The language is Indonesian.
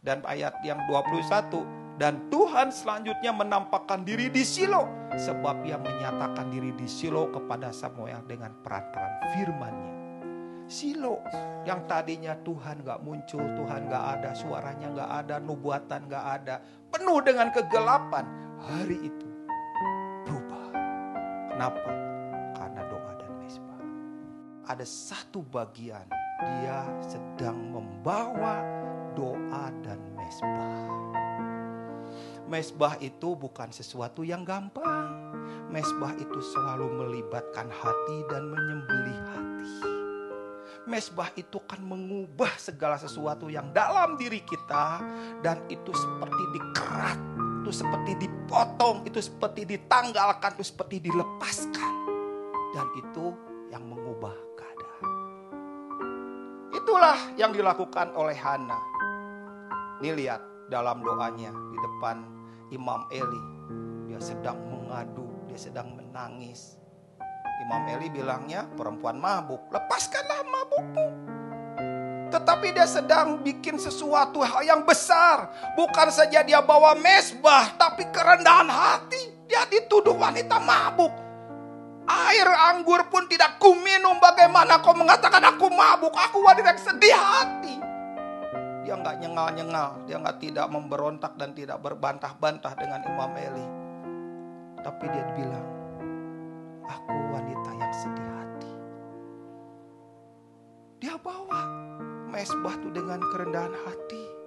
Dan ayat yang 21, dan Tuhan selanjutnya menampakkan diri di Silo sebab ia menyatakan diri di Silo kepada Samuel dengan peran-peran firman-Nya. Silo yang tadinya Tuhan gak muncul, Tuhan gak ada, suaranya gak ada, nubuatan gak ada, penuh dengan kegelapan. Hari itu berubah. Kenapa? Karena doa dan mesbah. Ada satu bagian dia sedang membawa doa dan mesbah. Mesbah itu bukan sesuatu yang gampang. Mesbah itu selalu melibatkan hati dan menyembelih hati. Mesbah itu kan mengubah segala sesuatu yang dalam diri kita dan itu seperti dikerat, itu seperti dipotong, itu seperti ditanggalkan, itu seperti dilepaskan. Dan itu yang mengubah keadaan. Itulah yang dilakukan oleh Hana. Ini lihat dalam doanya di depan Imam Eli. Dia sedang mengadu, dia sedang menangis. Imam Eli bilangnya perempuan mabuk, lepaskanlah mabukmu. Tetapi dia sedang bikin sesuatu hal yang besar. Bukan saja dia bawa mesbah, tapi kerendahan hati. Dia dituduh wanita mabuk. Air anggur pun tidak kuminum. Bagaimana kau mengatakan aku mabuk? Aku wanita yang sedih hati. Nggak nyengal-nyengal. Dia nggak tidak memberontak dan tidak berbantah-bantah dengan Imam Eli. Tapi dia bilang, aku wanita yang sedih hati. Dia bawa mesbah itu dengan kerendahan hati.